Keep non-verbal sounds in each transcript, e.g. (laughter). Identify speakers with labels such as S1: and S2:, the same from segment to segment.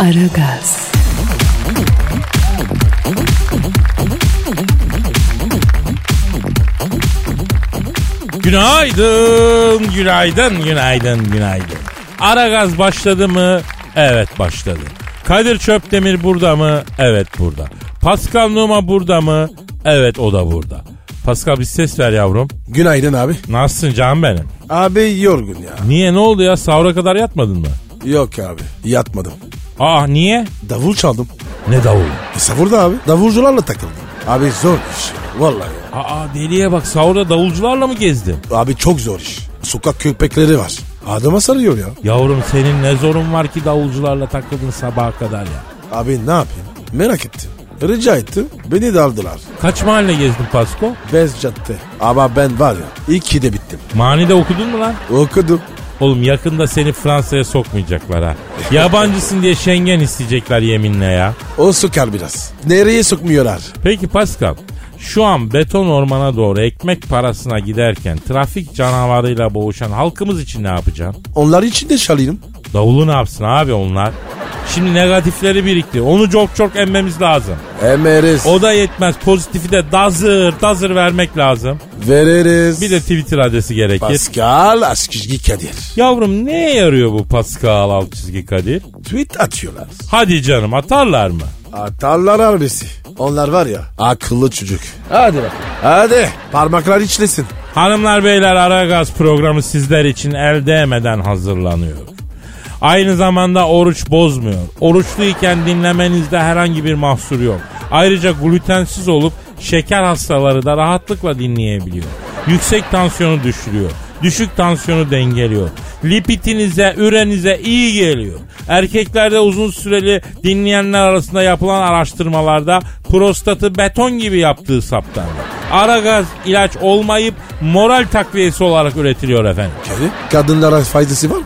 S1: Aragaz,
S2: Günaydın, günaydın, günaydın, günaydın. Ara gaz başladı mı? Evet başladı. Kadir Çöptemir burada mı? Evet burada. Pascal Numa burada mı? Evet o da burada. Pascal bir ses ver yavrum.
S3: Günaydın abi.
S2: Nasılsın canım benim?
S3: Abi yorgun ya.
S2: Niye ne oldu ya sahura kadar yatmadın mı?
S3: Yok abi. Yatmadım.
S2: Ah niye?
S3: Davul çaldım.
S2: Ne davul?
S3: E savurda abi. Davulcularla takıldım. Abi zor iş. Vallahi.
S2: Aa deliye bak sahurda davulcularla mı gezdin?
S3: Abi çok zor iş. Sokak köpekleri var. Adama sarıyor ya.
S2: Yavrum senin ne zorun var ki davulcularla takıldın sabaha kadar ya?
S3: Abi ne yapayım? Merak ettim. Rica ettim. Beni de aldılar.
S2: Kaç mahalle gezdin Pasko?
S3: Bez cadde. Ama ben var ya. İyi ki de bittim.
S2: Manide okudun mu lan?
S3: Okudum.
S2: Oğlum yakında seni Fransa'ya sokmayacaklar ha. Yabancısın diye Schengen isteyecekler yeminle ya.
S3: O sokar biraz. Nereye sokmuyorlar?
S2: Peki Pascal, şu an beton ormana doğru ekmek parasına giderken trafik canavarıyla boğuşan halkımız için ne yapacaksın?
S3: Onlar için de çalayım.
S2: Davulu ne yapsın abi onlar? Şimdi negatifleri birikti. Onu çok çok emmemiz lazım.
S3: Emeriz.
S2: O da yetmez. Pozitifi de dazır dazır vermek lazım.
S3: Veririz.
S2: Bir de Twitter adresi gerekir.
S3: Pascal Askizgi Kadir.
S2: Yavrum neye yarıyor bu Pascal alt çizgi Kadir?
S3: Tweet atıyorlar.
S2: Hadi canım atarlar mı?
S3: Atarlar abisi. Onlar var ya akıllı çocuk. Hadi bak. Hadi parmaklar içlesin.
S2: Hanımlar beyler Aragaz programı sizler için el değmeden hazırlanıyor. Aynı zamanda oruç bozmuyor. Oruçluyken dinlemenizde herhangi bir mahsur yok. Ayrıca glutensiz olup şeker hastaları da rahatlıkla dinleyebiliyor. Yüksek tansiyonu düşürüyor. Düşük tansiyonu dengeliyor. Lipitinize, ürenize iyi geliyor. Erkeklerde uzun süreli dinleyenler arasında yapılan araştırmalarda prostatı beton gibi yaptığı saptandı. Aragaz ilaç olmayıp moral takviyesi olarak üretiliyor efendim.
S3: Kadınlara faydası var mı?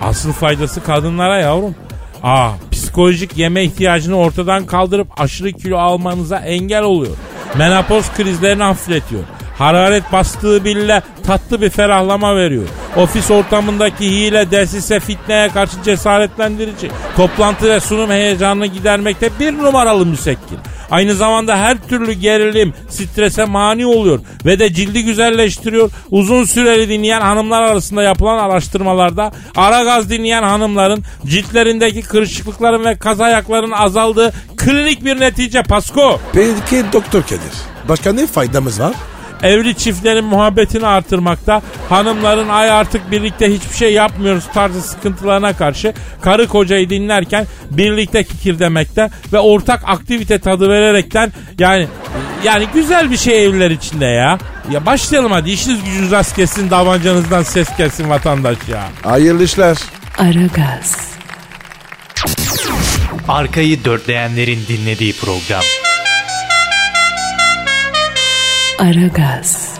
S2: Asıl faydası kadınlara yavrum. Aa, psikolojik yeme ihtiyacını ortadan kaldırıp aşırı kilo almanıza engel oluyor. Menopoz krizlerini hafifletiyor. Hararet bastığı bile tatlı bir ferahlama veriyor. Ofis ortamındaki hile, desise, fitneye karşı cesaretlendirici. Toplantı ve sunum heyecanını gidermekte bir numaralı müsekkin. Aynı zamanda her türlü gerilim, strese mani oluyor ve de cildi güzelleştiriyor. Uzun süreli dinleyen hanımlar arasında yapılan araştırmalarda ara gaz dinleyen hanımların ciltlerindeki kırışıklıkların ve kaz ayakların azaldığı klinik bir netice Pasko.
S3: Peki doktor Kadir. Başka ne faydamız var?
S2: Evli çiftlerin muhabbetini artırmakta, hanımların ay artık birlikte hiçbir şey yapmıyoruz tarzı sıkıntılarına karşı karı kocayı dinlerken birlikte kikir demekte ve ortak aktivite tadı vererekten yani yani güzel bir şey evliler içinde ya. Ya başlayalım hadi işiniz gücünüz rast kessin davancanızdan ses gelsin vatandaş ya.
S3: Hayırlı işler.
S1: Aragaz,
S4: Arkayı dörtleyenlerin dinlediği program.
S1: Aragaz,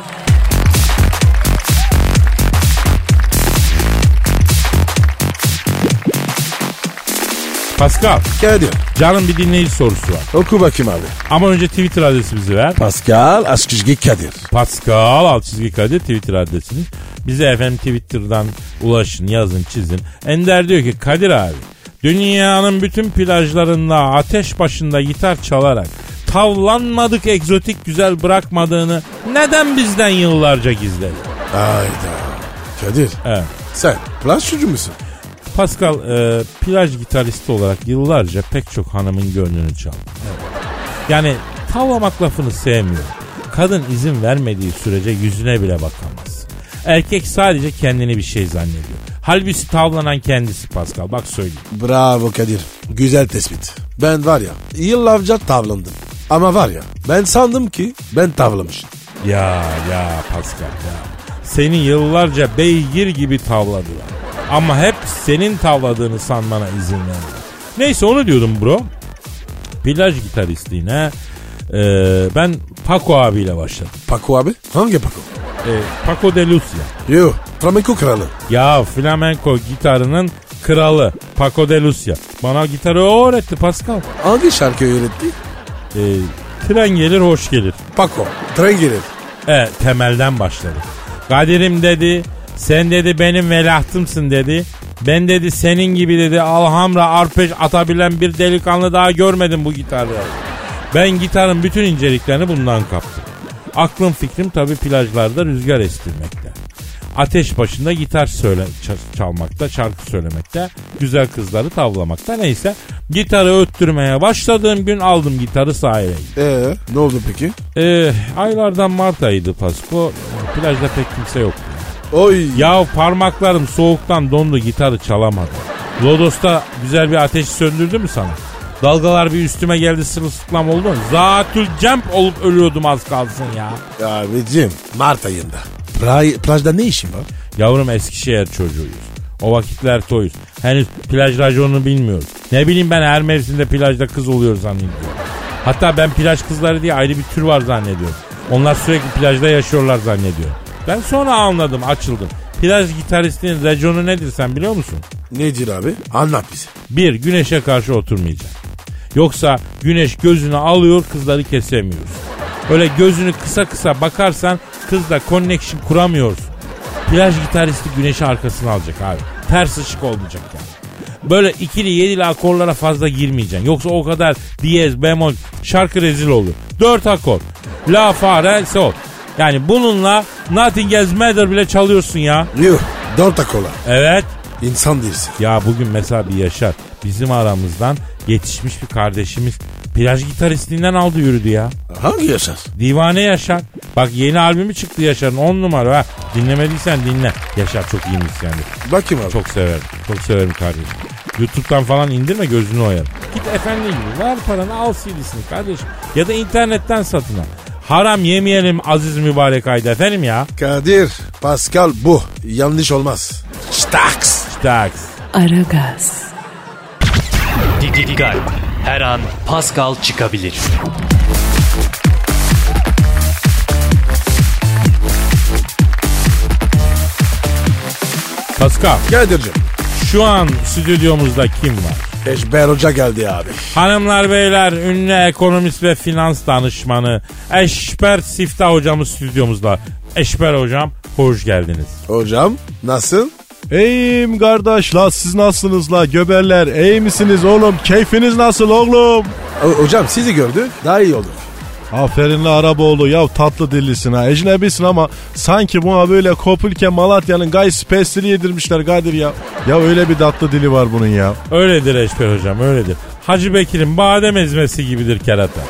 S2: Pascal
S3: Kadir.
S2: canım bir dinleyici sorusu var.
S3: Oku bakayım abi.
S2: Ama önce Twitter adresimizi ver.
S3: Pascal Askizgi Kadir.
S2: Pascal alt çizgi Kadir Twitter adresiniz. Bize efendim Twitter'dan ulaşın, yazın, çizin. Ender diyor ki Kadir abi dünyanın bütün plajlarında ateş başında gitar çalarak tavlanmadık egzotik güzel bırakmadığını neden bizden yıllarca gizledi?
S3: Hayda. Kadir
S2: Evet.
S3: sen plaj çocuğu musun?
S2: Pascal e, plaj gitaristi olarak yıllarca pek çok hanımın gönlünü çaldı. Evet. Yani tavlamak lafını sevmiyor. Kadın izin vermediği sürece yüzüne bile bakamaz. Erkek sadece kendini bir şey zannediyor. Halbuki tavlanan kendisi Pascal. Bak söyleyeyim.
S3: Bravo Kadir. Güzel tespit. Ben var ya yıllarca tavlandım. Ama var ya ben sandım ki ben tavlamışım.
S2: Ya ya Pascal ya. Seni yıllarca beygir gibi tavladılar. Ama hep senin tavladığını sanmana izin verdi. Neyse onu diyordum bro. Plaj gitaristliğine e, ben Paco abiyle başladım.
S3: Paco abi? Hangi Paco?
S2: E, Paco de Lucia.
S3: Yo, flamenco kralı.
S2: Ya flamenco gitarının kralı Paco de Lucia. Bana gitarı o öğretti Pascal.
S3: Hangi şarkı öğretti?
S2: E, tren gelir hoş gelir.
S3: Paco. Tren gelir.
S2: E, temelden başladı. Kadir'im dedi sen dedi benim velahtımsın dedi. Ben dedi senin gibi dedi alhamra arpeş atabilen bir delikanlı daha görmedim bu gitarda. Ben gitarın bütün inceliklerini bundan kaptım. Aklım fikrim tabi plajlarda rüzgar estirmekte. Ateş başında gitar söyle çalmakta, şarkı söylemekte, güzel kızları tavlamakta neyse. Gitarı öttürmeye başladığım gün aldım gitarı sahile.
S3: Ee, ne oldu peki?
S2: Ee, aylardan Mart ayıydı Pasko. Plajda pek kimse yoktu.
S3: Oy.
S2: Ya parmaklarım soğuktan dondu gitarı çalamadım. Lodos'ta güzel bir ateş söndürdü mü sana? Dalgalar bir üstüme geldi sırılsıklam oldu mu? Zatül cemp olup ölüyordum az kalsın ya.
S3: Abicim Mart ayında. Pra- plajda ne işin var?
S2: Yavrum Eskişehir çocuğuyuz. O vakitler toyuz. Henüz plaj raconunu bilmiyoruz. Ne bileyim ben her mevsimde plajda kız oluyor zannediyorum. Hatta ben plaj kızları diye ayrı bir tür var zannediyorum. Onlar sürekli plajda yaşıyorlar zannediyorum. Ben sonra anladım açıldım. Plaj gitaristinin raconu nedir sen biliyor musun?
S3: Nedir abi? Anlat bize.
S2: Bir, güneşe karşı oturmayacaksın. Yoksa güneş gözünü alıyor kızları kesemiyoruz. Öyle gözünü kısa kısa bakarsan kızla connection kuramıyorsun. Plaj gitaristi güneşi arkasına alacak abi. Ters ışık olmayacak yani. Böyle ikili yedili akorlara fazla girmeyeceksin. Yoksa o kadar diyez, bemol şarkı rezil olur. Dört akor. La, fa, re, sol. Yani bununla Nothing Else Matter bile çalıyorsun ya.
S3: Yuh. Dört akola.
S2: Evet.
S3: İnsan değilsin.
S2: Ya bugün mesela bir Yaşar bizim aramızdan yetişmiş bir kardeşimiz plaj gitaristliğinden aldı yürüdü ya.
S3: Hangi yaşar?
S2: Divane Yaşar. Bak yeni albümü çıktı Yaşar'ın 10 numara ha. Dinlemediysen dinle. Yaşar çok iyi müzisyendir.
S3: Bakayım abi.
S2: Çok severim. Çok severim kardeşim. Youtube'dan falan indirme gözünü oyarım. Git efendi gibi ver paranı al CD'sini kardeşim. Ya da internetten satın al. Haram yemeyelim aziz mübarek ayda efendim ya.
S3: Kadir, Pascal bu. Yanlış olmaz. Staks.
S2: Staks.
S1: Aragaz,
S4: Dikkat. Her an Pascal çıkabilir.
S2: Pascal
S3: Kadir'cim.
S2: şu an stüdyomuzda kim var?
S3: Eşber Hoca geldi abi.
S2: Hanımlar beyler ünlü ekonomist ve finans danışmanı Eşber Siftah hocamız stüdyomuzda. Eşber hocam hoş geldiniz.
S3: Hocam nasıl?
S5: İyiyim kardeş la siz nasılsınız la göberler iyi misiniz oğlum keyfiniz nasıl oğlum?
S3: O- hocam sizi gördük daha iyi olur.
S5: Aferin la Araboğlu ya tatlı dillisin ha ecnebisin ama sanki buna böyle kopulken Malatya'nın gay spesili yedirmişler Kadir ya. Ya öyle bir tatlı dili var bunun ya.
S2: Öyledir Eşber hocam öyledir. Hacı Bekir'in badem ezmesi gibidir kerata.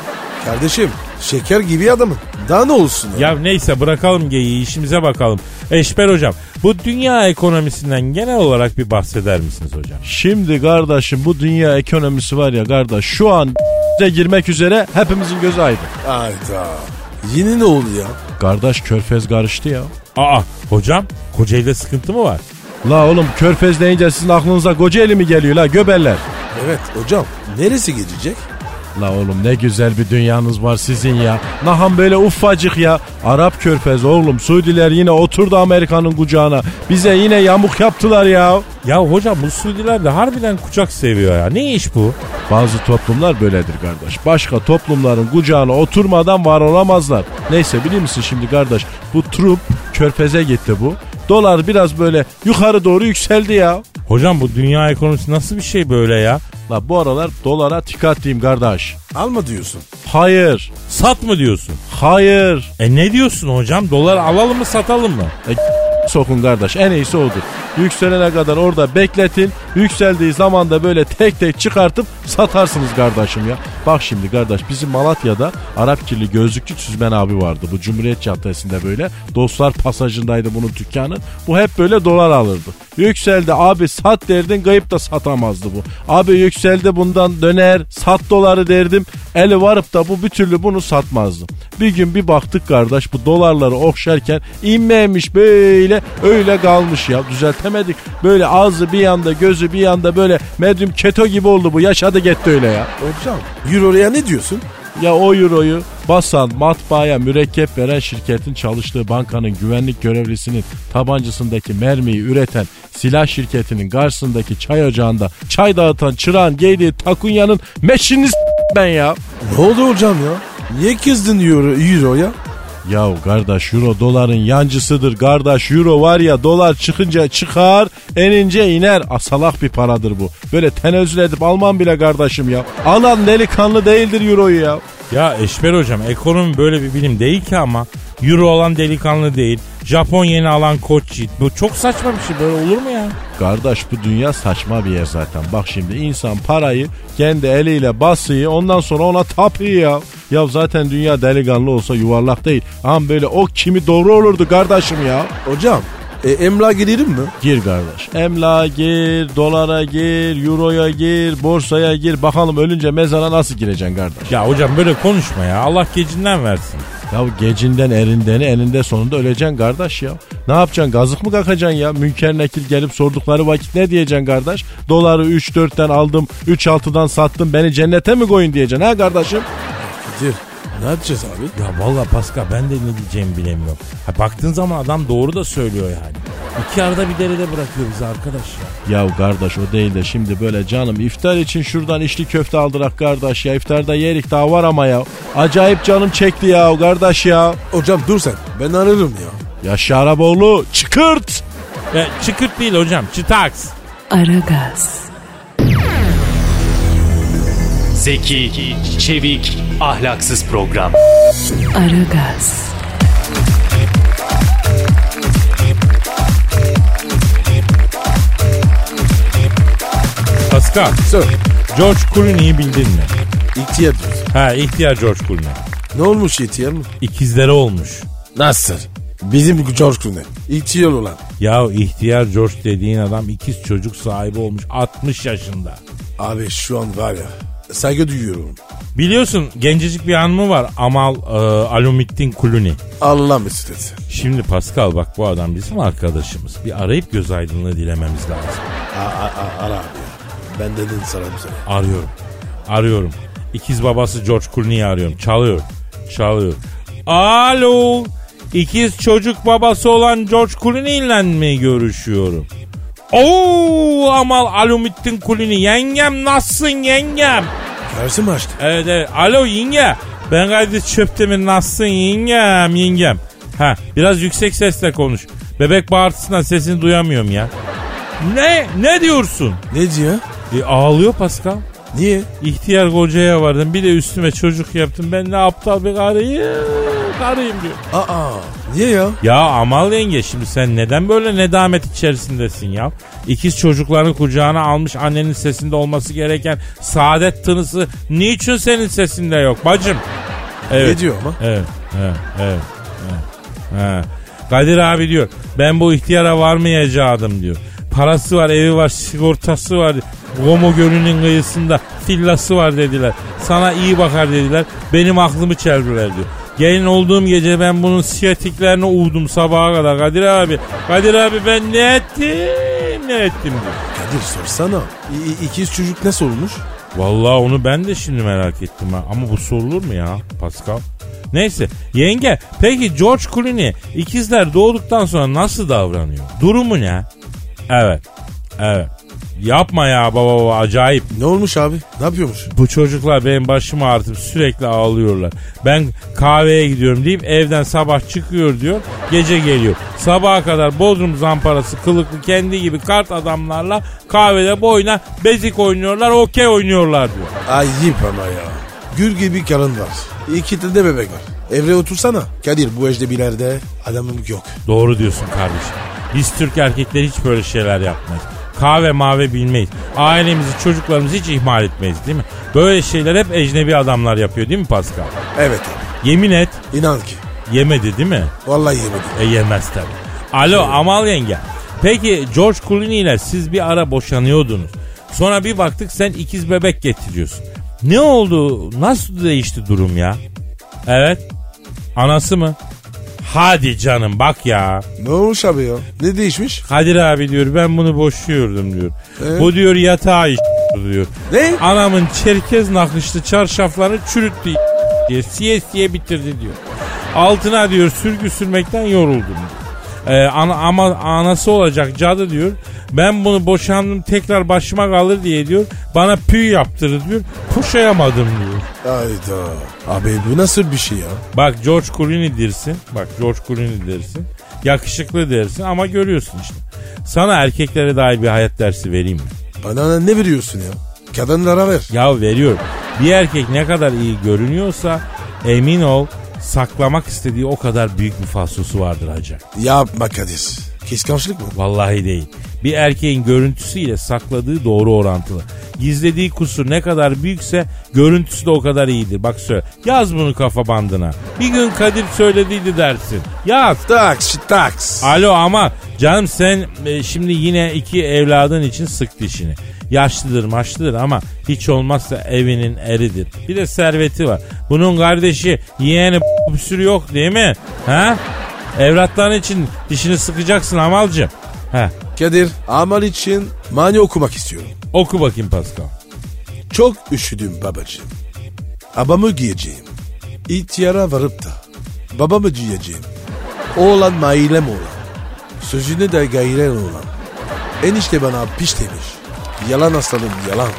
S3: Kardeşim şeker gibi adamın. Daha ne olsun ya?
S2: Ya neyse bırakalım geyiği işimize bakalım. Eşber hocam bu dünya ekonomisinden genel olarak bir bahseder misiniz hocam?
S5: Şimdi kardeşim bu dünya ekonomisi var ya kardeş şu an de girmek üzere hepimizin gözü aydın.
S3: Hayda. Yine ne oldu ya?
S5: Kardeş körfez karıştı ya.
S2: Aa hocam Kocaeli'de sıkıntı mı var?
S5: La oğlum körfez deyince sizin aklınıza Kocaeli mi geliyor la göberler?
S3: Evet hocam neresi gidecek?
S5: La oğlum ne güzel bir dünyanız var sizin ya. Naham böyle ufacık ya. Arap körfez oğlum. Suudiler yine oturdu Amerika'nın kucağına. Bize yine yamuk yaptılar ya.
S2: Ya hocam bu Suudiler de harbiden kucak seviyor ya. Ne iş bu?
S5: Bazı toplumlar böyledir kardeş. Başka toplumların kucağına oturmadan var olamazlar. Neyse biliyor musun şimdi kardeş bu trup körfeze gitti bu. Dolar biraz böyle yukarı doğru yükseldi ya.
S2: Hocam bu dünya ekonomisi nasıl bir şey böyle ya?
S5: La bu aralar dolara dikkat diyeyim kardeş.
S3: Alma diyorsun.
S5: Hayır.
S2: Sat mı diyorsun?
S5: Hayır.
S2: E ne diyorsun hocam? Dolar alalım mı satalım mı?
S5: Sokun kardeş en iyisi odur. Yükselene kadar orada bekletin Yükseldiği zaman da böyle tek tek çıkartıp satarsınız kardeşim ya. Bak şimdi kardeş bizim Malatya'da Arap kirli gözlükçü Süzmen abi vardı. Bu Cumhuriyet Caddesi'nde böyle. Dostlar pasajındaydı bunun dükkanı. Bu hep böyle dolar alırdı. Yükseldi abi sat derdin kayıp da satamazdı bu. Abi yükseldi bundan döner sat doları derdim. Eli varıp da bu bir türlü bunu satmazdı. Bir gün bir baktık kardeş bu dolarları okşarken inmemiş böyle öyle kalmış ya düzeltemedik. Böyle ağzı bir yanda gözü bir yanda böyle medyum keto gibi oldu bu yaşadı gitti öyle ya.
S3: Hocam Euro'ya ne diyorsun?
S5: Ya o euroyu basan matbaaya mürekkep veren şirketin çalıştığı bankanın güvenlik görevlisinin tabancasındaki mermiyi üreten silah şirketinin karşısındaki çay ocağında çay dağıtan çırağın giydiği takunyanın meşini ben ya.
S3: Ne oldu hocam ya? Niye kızdın Euro, Euro'ya?
S5: Ya kardeş euro doların yancısıdır kardeş euro var ya dolar çıkınca çıkar enince iner asalak bir paradır bu. Böyle tenezzül edip almam bile kardeşim ya. Alan delikanlı değildir euroyu ya.
S2: Ya Eşber hocam ekonomi böyle bir bilim değil ki ama. Euro olan delikanlı değil. Japon yeni alan koç yiğit. Bu çok saçma bir şey böyle olur mu ya?
S5: Kardeş bu dünya saçma bir yer zaten. Bak şimdi insan parayı kendi eliyle basıyor ondan sonra ona tapıyor ya. Ya zaten dünya delikanlı olsa yuvarlak değil. Ama böyle o kimi doğru olurdu kardeşim ya.
S3: Hocam e, emlak girelim mi?
S5: Gir kardeş. Emla gir, dolara gir, euroya gir, borsaya gir. Bakalım ölünce mezara nasıl gireceksin kardeş?
S2: Ya hocam böyle konuşma ya. Allah gecinden versin.
S5: Ya gecinden erindeni eninde sonunda öleceksin kardeş ya. Ne yapacaksın gazık mı kakacaksın ya? Münker nekil gelip sordukları vakit ne diyeceksin kardeş? Doları 3-4'ten aldım 3-6'dan sattım beni cennete mi koyun diyeceksin ha kardeşim?
S3: Kadir ne yapacağız abi?
S2: Ya vallahi Pascal ben de ne diyeceğimi bilemiyorum. Ha, baktığın zaman adam doğru da söylüyor yani. İki arada bir derede bırakıyor bizi arkadaş ya.
S5: Ya kardeş o değil de şimdi böyle canım iftar için şuradan içli köfte aldırak kardeş ya. iftarda yerik daha var ama ya. Acayip canım çekti ya kardeş ya.
S3: Hocam dur sen ben ararım ya.
S5: Ya Şaraboğlu çıkırt.
S2: E, çıkırt değil hocam çıtaks.
S1: Aragaz,
S4: Zeki, çevik, ahlaksız program.
S1: Aragaz,
S2: Pascal,
S3: Sir
S2: George Clooney'i bildin mi?
S3: ihtiyar diyorsun.
S2: Ha ihtiyar George Clooney.
S3: Ne olmuş ihtiyar mı?
S2: İkizleri olmuş.
S3: Nasıl? Bizim George Clooney. İhtiyar olan.
S2: Ya ihtiyar George dediğin adam ikiz çocuk sahibi olmuş 60 yaşında.
S3: Abi şu an var ya saygı duyuyorum.
S2: Biliyorsun gencecik bir hanımı var Amal e, Alumittin Clooney.
S3: Allah mesut etsin.
S2: Şimdi Pascal bak bu adam bizim arkadaşımız. Bir arayıp göz aydınlığı dilememiz lazım.
S3: A, a, a, ara abi ya. Ben dedim sana sene.
S2: Arıyorum. Arıyorum. İkiz babası George Clooney'i arıyorum. Çalıyor. Çalıyor. Alo. İkiz çocuk babası olan George Clooney ile mi görüşüyorum? Oo Amal Alumittin Clooney. Yengem nasılsın yengem?
S3: Karşı mı açtı?
S2: Evet evet. Alo yenge. Ben Kadir Çöptemir nasılsın yengem yengem. Ha biraz yüksek sesle konuş. Bebek bağırtısından sesini duyamıyorum ya. Ne? Ne diyorsun?
S3: Ne diyor?
S2: E, ağlıyor Pascal.
S3: Niye?
S2: İhtiyar kocaya vardım bir de üstüme çocuk yaptım. Ben ne aptal bir karıyım. Karıyım diyor.
S3: Aa niye ya?
S2: Ya Amal yenge şimdi sen neden böyle nedamet içerisindesin ya? İkiz çocuklarını kucağına almış annenin sesinde olması gereken saadet tınısı niçin senin sesinde yok bacım? Evet.
S3: Ne diyor ama?
S2: Evet, evet, evet, evet. Ha. Kadir abi diyor ben bu ihtiyara varmayacaktım diyor. Parası var, evi var, sigortası var. Gomo Gölü'nün kıyısında villası var dediler. Sana iyi bakar dediler. Benim aklımı çeldiler diyor. Gelin olduğum gece ben bunun siyatiklerini uğdum sabaha kadar Kadir abi. Kadir abi ben ne ettim ne ettim diyor.
S3: Kadir sorsana. İ- ikiz çocuk nasıl olmuş?
S2: Vallahi onu ben de şimdi merak ettim ha. Ama bu sorulur mu ya Pascal? Neyse yenge peki George Clooney ikizler doğduktan sonra nasıl davranıyor? Durumu ne? Evet. Evet. Yapma ya baba baba acayip.
S3: Ne olmuş abi? Ne yapıyormuş?
S2: Bu çocuklar benim başımı ağrıtıp sürekli ağlıyorlar. Ben kahveye gidiyorum deyip evden sabah çıkıyor diyor. Gece geliyor. Sabaha kadar bodrum zamparası kılıklı kendi gibi kart adamlarla kahvede boyuna bezik oynuyorlar okey oynuyorlar diyor.
S3: Ayıp ama ya. Gül gibi karın var. İki tane de bebek var. Evre otursana. Kadir bu ecdebilerde adamım yok.
S2: Doğru diyorsun kardeşim. Biz Türk erkekleri hiç böyle şeyler yapmayız. Kahve mavi bilmeyiz. Ailemizi çocuklarımızı hiç ihmal etmeyiz değil mi? Böyle şeyler hep ecnebi adamlar yapıyor değil mi Pascal?
S3: Evet abi.
S2: Yemin et
S3: İnan ki.
S2: yemedi değil mi?
S3: Vallahi yemedim.
S2: E yemez tabii. Alo Amal yenge. Peki George Clooney ile siz bir ara boşanıyordunuz. Sonra bir baktık sen ikiz bebek getiriyorsun. Ne oldu? Nasıl değişti durum ya? Evet. Anası mı? Hadi canım bak ya.
S3: Ne olmuş abi ya? Ne değişmiş?
S2: Kadir abi diyor ben bunu boşuyordum diyor.
S3: Ee?
S2: Bu diyor yatağı diyor.
S3: Ne?
S2: Anamın çerkez nakışlı çarşaflarını çürüttü diye siye siye bitirdi diyor. Altına diyor sürgü sürmekten yoruldum. Ee, ana, ama anası olacak cadı diyor. Ben bunu boşandım tekrar başıma kalır diye diyor. Bana püy yaptırır diyor. Kuşayamadım diyor.
S3: Hayda. Abi bu nasıl bir şey ya?
S2: Bak George Clooney dersin. Bak George Clooney dersin. Yakışıklı dersin ama görüyorsun işte. Sana erkeklere dair bir hayat dersi vereyim mi?
S3: Bana ne veriyorsun ya? Kadınlara ver.
S2: Ya veriyorum. Bir erkek ne kadar iyi görünüyorsa emin ol saklamak istediği o kadar büyük bir falsosu vardır hacı.
S3: Yapma Kadir. Kıskançlık mı?
S2: Vallahi değil. Bir erkeğin görüntüsü ile sakladığı doğru orantılı. Gizlediği kusur ne kadar büyükse görüntüsü de o kadar iyidir. Bak söyle. Yaz bunu kafa bandına. Bir gün Kadir söylediydi dersin. Yaz.
S3: Taks, taks.
S2: Alo ama canım sen e, şimdi yine iki evladın için sık dişini. Yaşlıdır maçlıdır ama hiç olmazsa evinin eridir. Bir de serveti var. Bunun kardeşi yeğeni bir sürü yok değil mi? Ha? Evlatların için dişini sıkacaksın Amalcım. Ha.
S3: Kadir, amal için mani okumak istiyorum.
S2: Oku bakayım Pascal.
S3: Çok üşüdüm babacığım. Abamı giyeceğim. İhtiyara varıp da babamı giyeceğim. Oğlan mailem olan. Sözünü de gayren olan. Enişte bana piş demiş. Yalan aslanım yalan.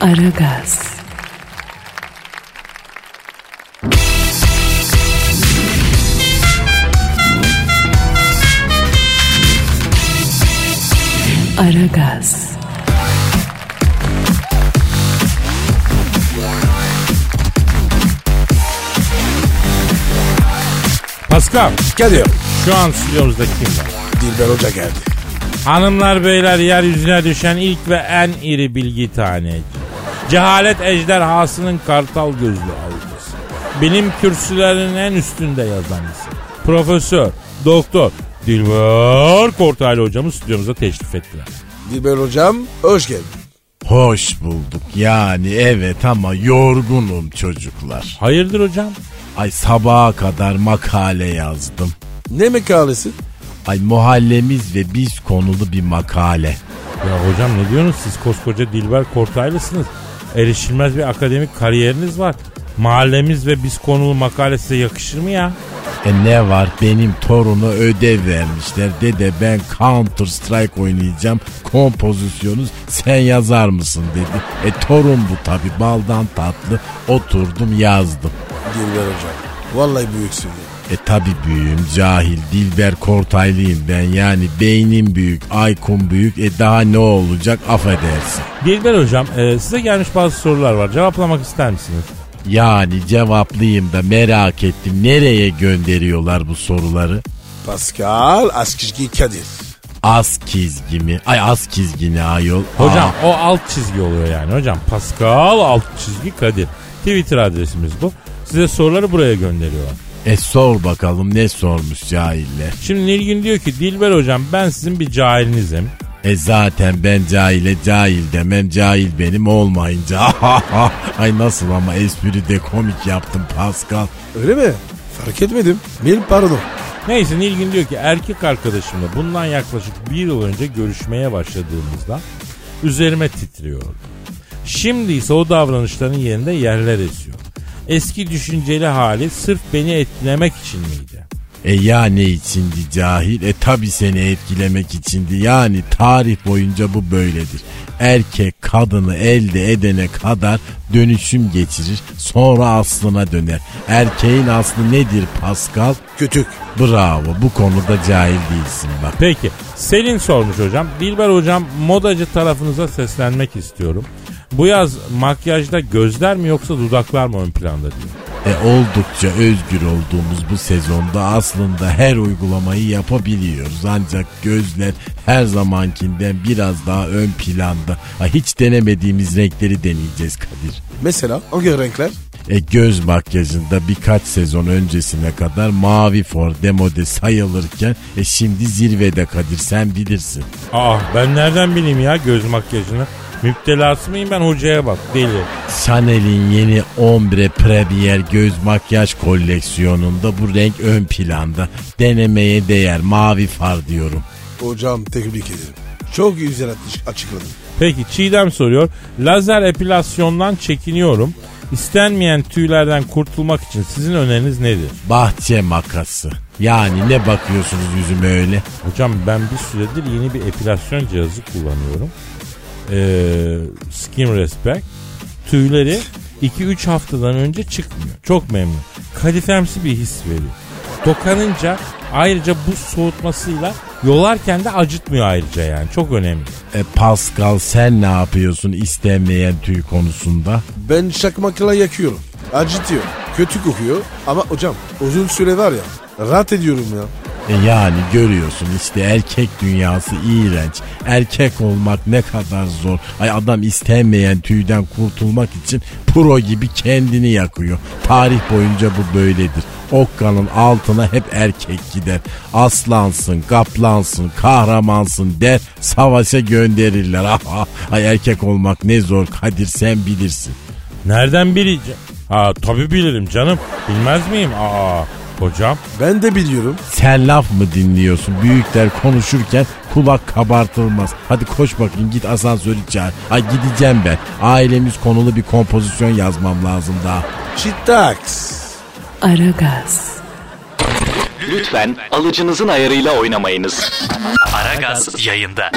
S1: Aragaz, Aragaz,
S2: Pascal
S3: Kadir.
S2: şu an stüdyomuzda kim var?
S3: Dilber Hoca geldi.
S2: Hanımlar beyler yeryüzüne düşen ilk ve en iri bilgi taneci. Cehalet ejderhasının kartal gözlü avcısı. Bilim kürsülerinin en üstünde yazanısı. Profesör, doktor Dilber Kortaylı hocamız stüdyomuza teşrif ettiler.
S3: Dilber Hocam hoş geldin.
S6: Hoş bulduk. Yani evet ama yorgunum çocuklar.
S2: Hayırdır hocam?
S6: Ay sabaha kadar makale yazdım.
S3: Ne mekalesi?
S6: Ay muhallemiz ve biz konulu bir makale.
S2: Ya hocam ne diyorsunuz siz koskoca Dilber Kortaylısınız. Erişilmez bir akademik kariyeriniz var. Mahallemiz ve biz konulu makale size yakışır mı ya?
S6: E ne var benim torunu ödev vermişler. Dede ben Counter Strike oynayacağım. Kompozisyonu sen yazar mısın dedi. E torun bu tabi baldan tatlı. Oturdum yazdım.
S3: Dilber Hocam. Vallahi büyüksün ya.
S6: E tabi büyüğüm cahil Dilber Kortaylıyım ben yani beynim büyük Aykun büyük e daha ne olacak affedersin.
S2: Dilber hocam e, size gelmiş bazı sorular var. Cevaplamak ister misiniz?
S6: Yani cevaplayayım da merak ettim nereye gönderiyorlar bu soruları?
S3: Pascal Askizgi Kadir.
S6: Az çizgi mi? Ay az çizgi ne ayol?
S2: Hocam
S6: Aa,
S2: o alt çizgi oluyor yani hocam. Pascal alt çizgi Kadir. Twitter adresimiz bu. Size soruları buraya gönderiyorlar.
S6: E sor bakalım ne sormuş cahiller.
S2: Şimdi Nilgün diyor ki Dilber hocam ben sizin bir cahilinizim.
S6: E zaten ben cahile cahil demem cahil benim olmayınca. (laughs) Ay nasıl ama espri de komik yaptım Pascal.
S3: Öyle mi? Fark etmedim. Mil pardon.
S2: Neyse Nilgün diyor ki erkek arkadaşımla bundan yaklaşık bir yıl önce görüşmeye başladığımızda üzerime titriyordu. Şimdi ise o davranışların yerinde yerler esiyor. Eski düşünceli hali sırf beni etkilemek için miydi?
S6: E ya ne içindi cahil? E tabi seni etkilemek içindi. Yani tarih boyunca bu böyledir. Erkek kadını elde edene kadar dönüşüm geçirir. Sonra aslına döner. Erkeğin aslı nedir Pascal?
S3: Kütük.
S6: Bravo bu konuda cahil değilsin bak.
S2: Peki Selin sormuş hocam. Dilber hocam modacı tarafınıza seslenmek istiyorum. Bu yaz makyajda gözler mi yoksa dudaklar mı ön planda diyor.
S6: E oldukça özgür olduğumuz bu sezonda aslında her uygulamayı yapabiliyoruz. Ancak gözler her zamankinden biraz daha ön planda. Ha, hiç denemediğimiz renkleri deneyeceğiz Kadir.
S3: Mesela hangi renkler?
S6: E göz makyajında birkaç sezon öncesine kadar mavi for demode sayılırken e şimdi zirvede Kadir sen bilirsin.
S2: Aa ben nereden bileyim ya göz makyajını? Müptelası mıyım ben hocaya bak deli.
S6: Chanel'in yeni Ombre Premier göz makyaj koleksiyonunda bu renk ön planda. Denemeye değer mavi far diyorum.
S3: Hocam tebrik ederim. Çok güzel açık- açıkladın.
S2: Peki Çiğdem soruyor. Lazer epilasyondan çekiniyorum. İstenmeyen tüylerden kurtulmak için sizin öneriniz nedir?
S6: Bahçe makası. Yani ne bakıyorsunuz yüzüme öyle?
S2: Hocam ben bir süredir yeni bir epilasyon cihazı kullanıyorum. Ee, Skin Respect. Tüyleri 2-3 haftadan önce çıkmıyor. Çok memnun. Kadifemsi bir his veriyor. Dokanınca ayrıca buz soğutmasıyla yolarken de acıtmıyor ayrıca yani. Çok önemli.
S6: E Pascal sen ne yapıyorsun istenmeyen tüy konusunda?
S3: Ben çakmakla yakıyorum. Acıtıyor. Kötü kokuyor. Ama hocam uzun süre var ya rahat ediyorum ya.
S6: E yani görüyorsun işte erkek dünyası iğrenç. Erkek olmak ne kadar zor. Ay adam istenmeyen tüyden kurtulmak için pro gibi kendini yakıyor. Tarih boyunca bu böyledir. Okkanın altına hep erkek gider. Aslansın, kaplansın, kahramansın der savaşa gönderirler. (laughs) Ay erkek olmak ne zor Kadir sen bilirsin.
S2: Nereden bileceğim? Ha tabii bilirim canım. Bilmez miyim? Aa hocam.
S3: Ben de biliyorum.
S6: Sen laf mı dinliyorsun? Büyükler konuşurken kulak kabartılmaz. Hadi koş bakayım git asansörü çağır. Ay gideceğim ben. Ailemiz konulu bir kompozisyon yazmam lazım daha.
S3: Çitaks.
S1: Aragaz,
S7: Lütfen alıcınızın ayarıyla oynamayınız. Aragaz yayında.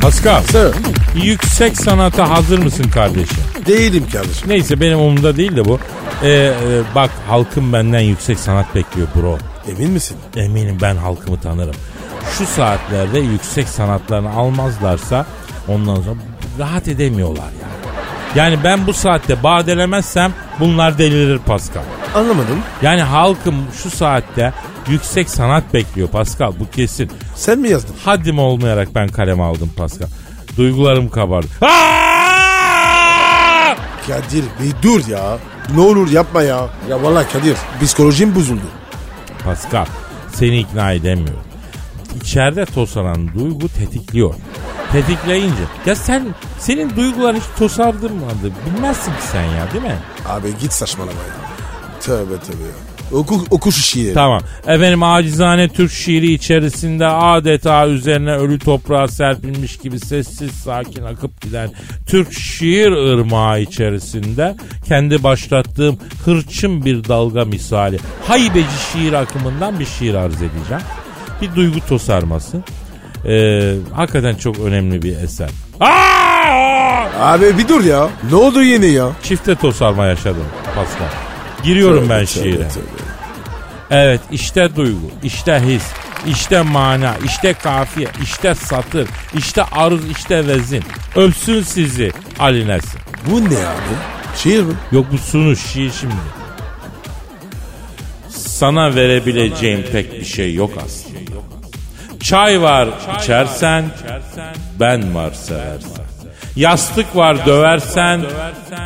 S2: Pascal.
S3: Sir.
S2: Yüksek sanata hazır mısın kardeşim?
S3: Değilim kardeşim.
S2: Neyse benim umurumda değil de bu. Ee, e, bak halkım benden yüksek sanat bekliyor bro.
S3: Emin misin?
S2: Eminim ben halkımı tanırım. Şu saatlerde yüksek sanatlarını almazlarsa ondan sonra rahat edemiyorlar yani. Yani ben bu saatte badelemezsem bunlar delirir Pascal.
S3: Anlamadım.
S2: Yani halkım şu saatte yüksek sanat bekliyor Pascal bu kesin.
S3: Sen mi yazdın?
S2: Haddim olmayarak ben kaleme aldım Pascal. Duygularım kabardı. Aa!
S3: Kadir bir dur ya. Ne olur yapma ya. Ya vallahi Kadir psikolojim bozuldu.
S2: Pascal seni ikna edemiyorum. İçeride tosaran duygu tetikliyor. Tetikleyince ya sen senin duyguların hiç tosardırmadı. Bilmezsin ki sen ya değil mi?
S3: Abi git saçmalama ya. Tövbe tövbe ya. Oku, oku şu şiiri.
S2: Tamam. Efendim acizane Türk şiiri içerisinde adeta üzerine ölü toprağa serpilmiş gibi sessiz sakin akıp giden Türk şiir ırmağı içerisinde kendi başlattığım hırçın bir dalga misali haybeci şiir akımından bir şiir arz edeceğim. Bir duygu tosarması. Ee, hakikaten çok önemli bir eser. Aa!
S3: Abi bir dur ya. Ne oldu yine ya?
S2: Çifte tosarma yaşadım Pascal. Giriyorum ben
S3: Tövbe,
S2: şiire.
S3: tövbe.
S2: Evet işte duygu, işte his, işte mana, işte kafiye, işte satır, işte aruz, işte vezin. Öpsün sizi Ali Nesin.
S3: Bu ne abi? Şiir mi?
S2: Yok bu sunuş şiir şimdi. Sana verebileceğim pek bir şey yok aslında. Çay var içersen, ben var seversen. Yastık var döversen,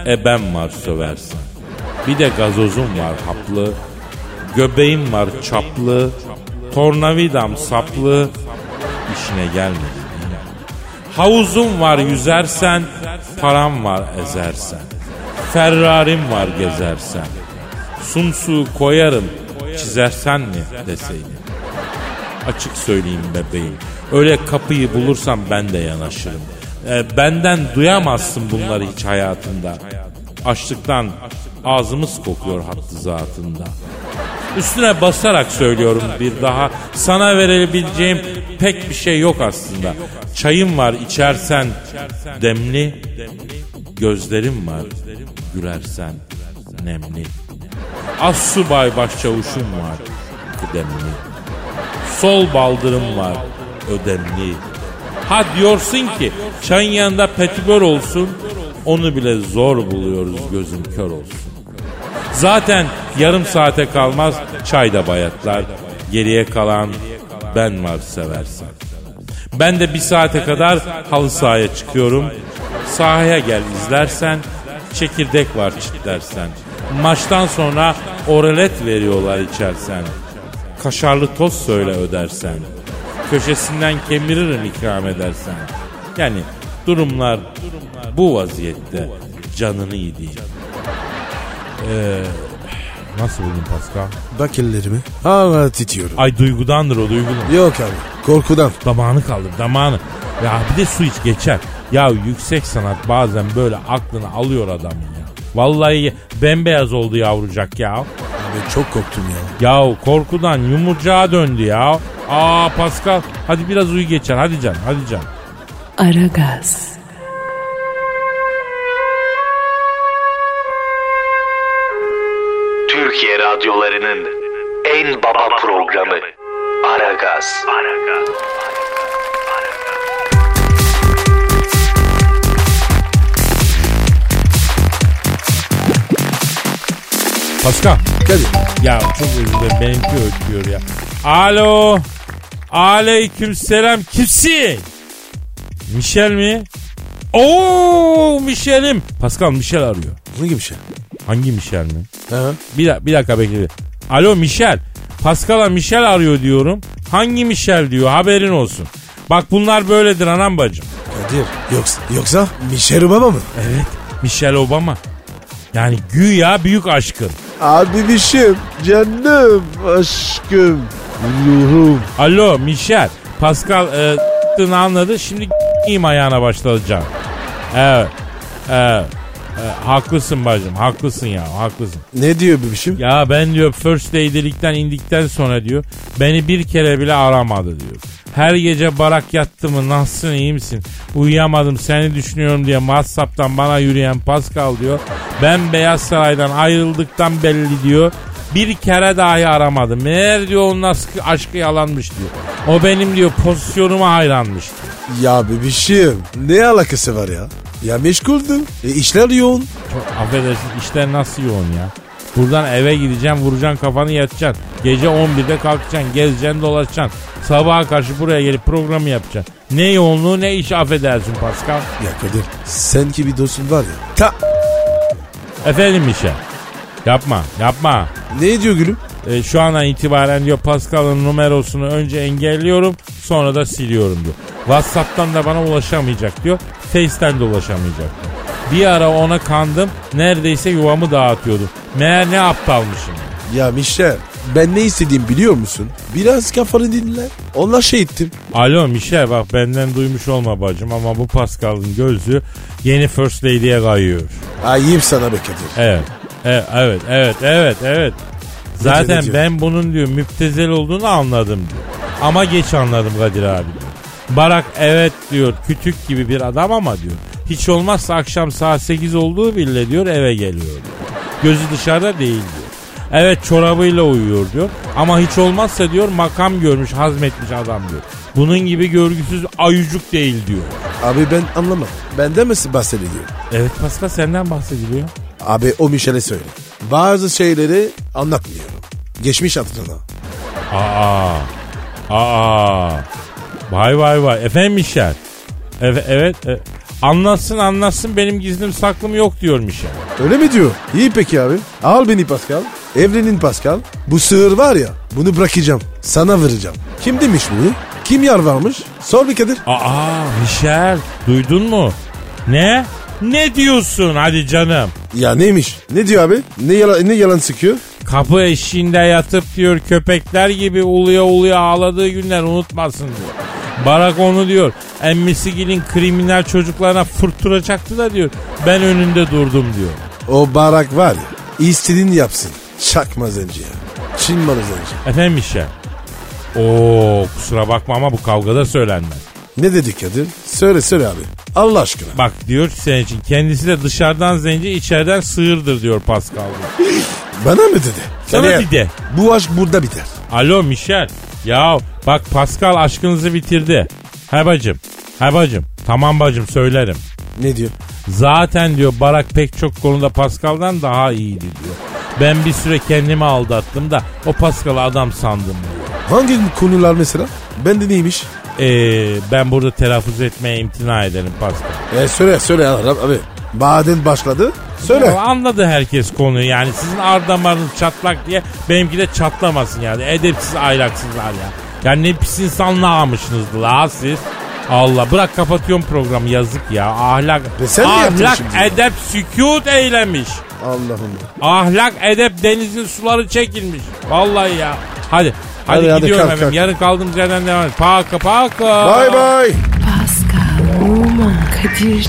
S2: e ben var söversen. Bir de gazozum var haplı, göbeğim var çaplı, tornavidam saplı, işine gelmedi. Havuzum var yüzersen, param var ezersen. Ferrarim var gezersen. Sumsuğu koyarım, çizersen mi deseydin. Açık söyleyeyim bebeğim. Öyle kapıyı bulursam ben de yanaşırım. Ee, benden duyamazsın bunları hiç hayatında. Açlıktan ağzımız kokuyor hattı zatında. Üstüne basarak söylüyorum bir daha. Sana verebileceğim pek bir şey yok aslında. Çayım var içersen demli. Gözlerim var gülersen nemli. Az subay başçavuşum var kıdemli. Sol baldırım var ödemli. Ha diyorsun ki çayın yanında petibör olsun onu bile zor buluyoruz gözüm kör olsun. Zaten yarım saate kalmaz çay da bayatlar. Geriye kalan ben var seversen. Ben de bir saate kadar halı sahaya çıkıyorum. Sahaya gel izlersen. Çekirdek var çitlersen. Maçtan sonra oralet veriyorlar içersen. Kaşarlı toz söyle ödersen. Köşesinden kemiririm ikram edersen. Yani durumlar bu vaziyette canını yediğim. Ee, nasıl buldun Pascal?
S3: Bak ellerimi. Hala titriyorum.
S2: Ay duygudandır o duygudan.
S3: Yok abi korkudan.
S2: Damağını kaldır damağını. Ya bir de su iç geçer. Ya yüksek sanat bazen böyle aklını alıyor adamın ya. Vallahi bembeyaz oldu yavrucak ya.
S3: Abi çok korktum ya.
S2: Ya korkudan yumurcağa döndü ya. Aa Pascal hadi biraz uyu geçer hadi can hadi can.
S1: Aragaz,
S4: programı Aragaz.
S2: Pascal
S3: Kadir.
S2: ya çok özür dilerim benimki ötüyor ya. Alo. Aleyküm selam kimsin? Michel mi? Oo Michel'im. Pascal Michel arıyor.
S3: Hangi şey?
S2: Hangi Michel mi?
S3: Ha?
S2: Bir, bir dakika bekle. Alo Michel. Pascal'a Michel arıyor diyorum. Hangi Michel diyor haberin olsun. Bak bunlar böyledir anam bacım.
S3: Kadir. Yoksa, yoksa Michelle Obama mı?
S2: Evet Michelle Obama. Yani güya büyük aşkın.
S3: Abi bişim. Canım. Aşkım. Ruhum.
S2: Alo Michel. Pascal e, t***ını anladı. Şimdi (laughs) ayağına başlayacağım. Evet. Evet. E, haklısın bacım. Haklısın ya. Haklısın.
S3: Ne diyor bebişim?
S2: Ya ben diyor first lady'likten indikten sonra diyor beni bir kere bile aramadı diyor. Her gece barak yattı mı nasılsın iyi misin? Uyuyamadım seni düşünüyorum diye Whatsapp'tan bana yürüyen Pascal diyor. Ben Beyaz Saray'dan ayrıldıktan belli diyor. Bir kere dahi aramadım. Meğer diyor onun aşkı, yalanmış diyor. O benim diyor pozisyonuma hayranmış.
S3: Ya bebişim. Ne alakası var ya? Ya meşguldüm. E, işler yoğun.
S2: Çok affedersin işler nasıl yoğun ya. Buradan eve gideceksin vuracaksın kafanı yatacaksın. Gece 11'de kalkacaksın gezeceksin dolaşacaksın. Sabaha karşı buraya gelip programı yapacaksın. Ne yoğunluğu ne iş affedersin Pascal.
S3: Ya Kadir sen ki bir dostun var ya. Ta
S2: Efendim işe. Yapma yapma.
S3: ne diyor gülüm?
S2: E, şu andan itibaren diyor Pascal'ın numarasını önce engelliyorum sonra da siliyorum diyor. Whatsapp'tan da bana ulaşamayacak diyor. Face'ten diyor. Bir ara ona kandım neredeyse yuvamı dağıtıyordu. Meğer ne aptalmışım.
S3: Ya Michel ben ne istediğimi biliyor musun? Biraz kafanı dinle. Onunla şey ettim.
S2: Alo Michel bak benden duymuş olma bacım ama bu Pascal'ın gözü yeni First Lady'ye kayıyor.
S3: Ayıp sana be Kadir.
S2: Evet. Evet, evet, evet, evet, evet. Zaten
S3: ne diyor?
S2: ben bunun diyor müptezel olduğunu anladım diyor. Ama geç anladım Kadir abi. Barak evet diyor kütük gibi bir adam ama diyor. Hiç olmazsa akşam saat 8 olduğu bile diyor eve geliyor diyor. Gözü dışarıda değil diyor. Evet çorabıyla uyuyor diyor. Ama hiç olmazsa diyor makam görmüş hazmetmiş adam diyor. Bunun gibi görgüsüz ayucuk değil diyor.
S3: Abi ben anlamam. Benden mi bahsediyor?
S2: Evet Pascal senden bahsediliyor.
S3: Abi o Michel'e söyle. Bazı şeyleri anlatmıyorum. Geçmiş hatırına.
S2: Aa. Aa. Vay vay vay. Efendim Michel. Evet evet. e, anlatsın anlatsın benim gizlim saklım yok diyor Michel.
S3: Öyle mi diyor? İyi peki abi. Al beni Pascal. Evrenin Pascal. Bu sığır var ya bunu bırakacağım. Sana vereceğim. Kim demiş bunu? Kim yar varmış? Sor bir Kadir.
S2: Aa Michel duydun mu? Ne? Ne diyorsun hadi canım.
S3: Ya neymiş? Ne diyor abi? Ne yalan, ne yalan sıkıyor?
S2: Kapı eşiğinde yatıp diyor köpekler gibi uluya uluya ağladığı günler unutmasın diyor. Barak onu diyor emmisi gilin kriminal çocuklarına fırtıra çaktı da diyor ben önünde durdum diyor.
S3: O barak var ya istediğini yapsın. Çakma zenci ya. Çin malı zenci.
S2: Efendim Michel. Oo kusura bakma ama bu kavgada söylenmez.
S3: Ne dedik Kadir? Söyle söyle abi. Allah aşkına.
S2: Bak diyor ki senin için kendisi de dışarıdan zenci içeriden sığırdır diyor Pascal. (laughs)
S3: Bana mı dedi?
S2: Sana
S3: Yani
S2: dedi.
S3: Bu aşk burada biter.
S2: Alo Michel. Ya bak Pascal aşkınızı bitirdi. He bacım. He bacım. Tamam bacım söylerim.
S3: Ne diyor?
S2: Zaten diyor Barak pek çok konuda Pascal'dan daha iyiydi diyor. Ben bir süre kendimi aldattım da o Pascal'ı adam sandım diyor.
S3: Hangi konular mesela? Ben de neymiş?
S2: Ee, ben burada telaffuz etmeye imtina ederim Pascal.
S3: E söyle söyle abi. Abi. Baden başladı. Söyle.
S2: Ya anladı herkes konuyu yani sizin ardamarınız çatlak diye benimki de çatlamasın yani edepsiz aylaksızlar ya. Ya ne pis insanlığamışsınız la siz. Allah bırak kapatıyorum programı yazık ya. Ahlak,
S3: Ve sen
S2: ahlak edep sükut eylemiş.
S3: Allah'ım.
S2: Ahlak edep denizin suları çekilmiş. Vallahi ya. Hadi. Hadi,
S3: Hadi, hadi,
S2: gidiyorum
S3: kalk,
S2: efendim.
S3: kalk.
S2: Yarın kaldığımız yerden devam et. Paka paka.
S3: Bye bye.
S1: Pascal, Oman, Kadir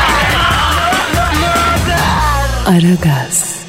S1: Aragaz.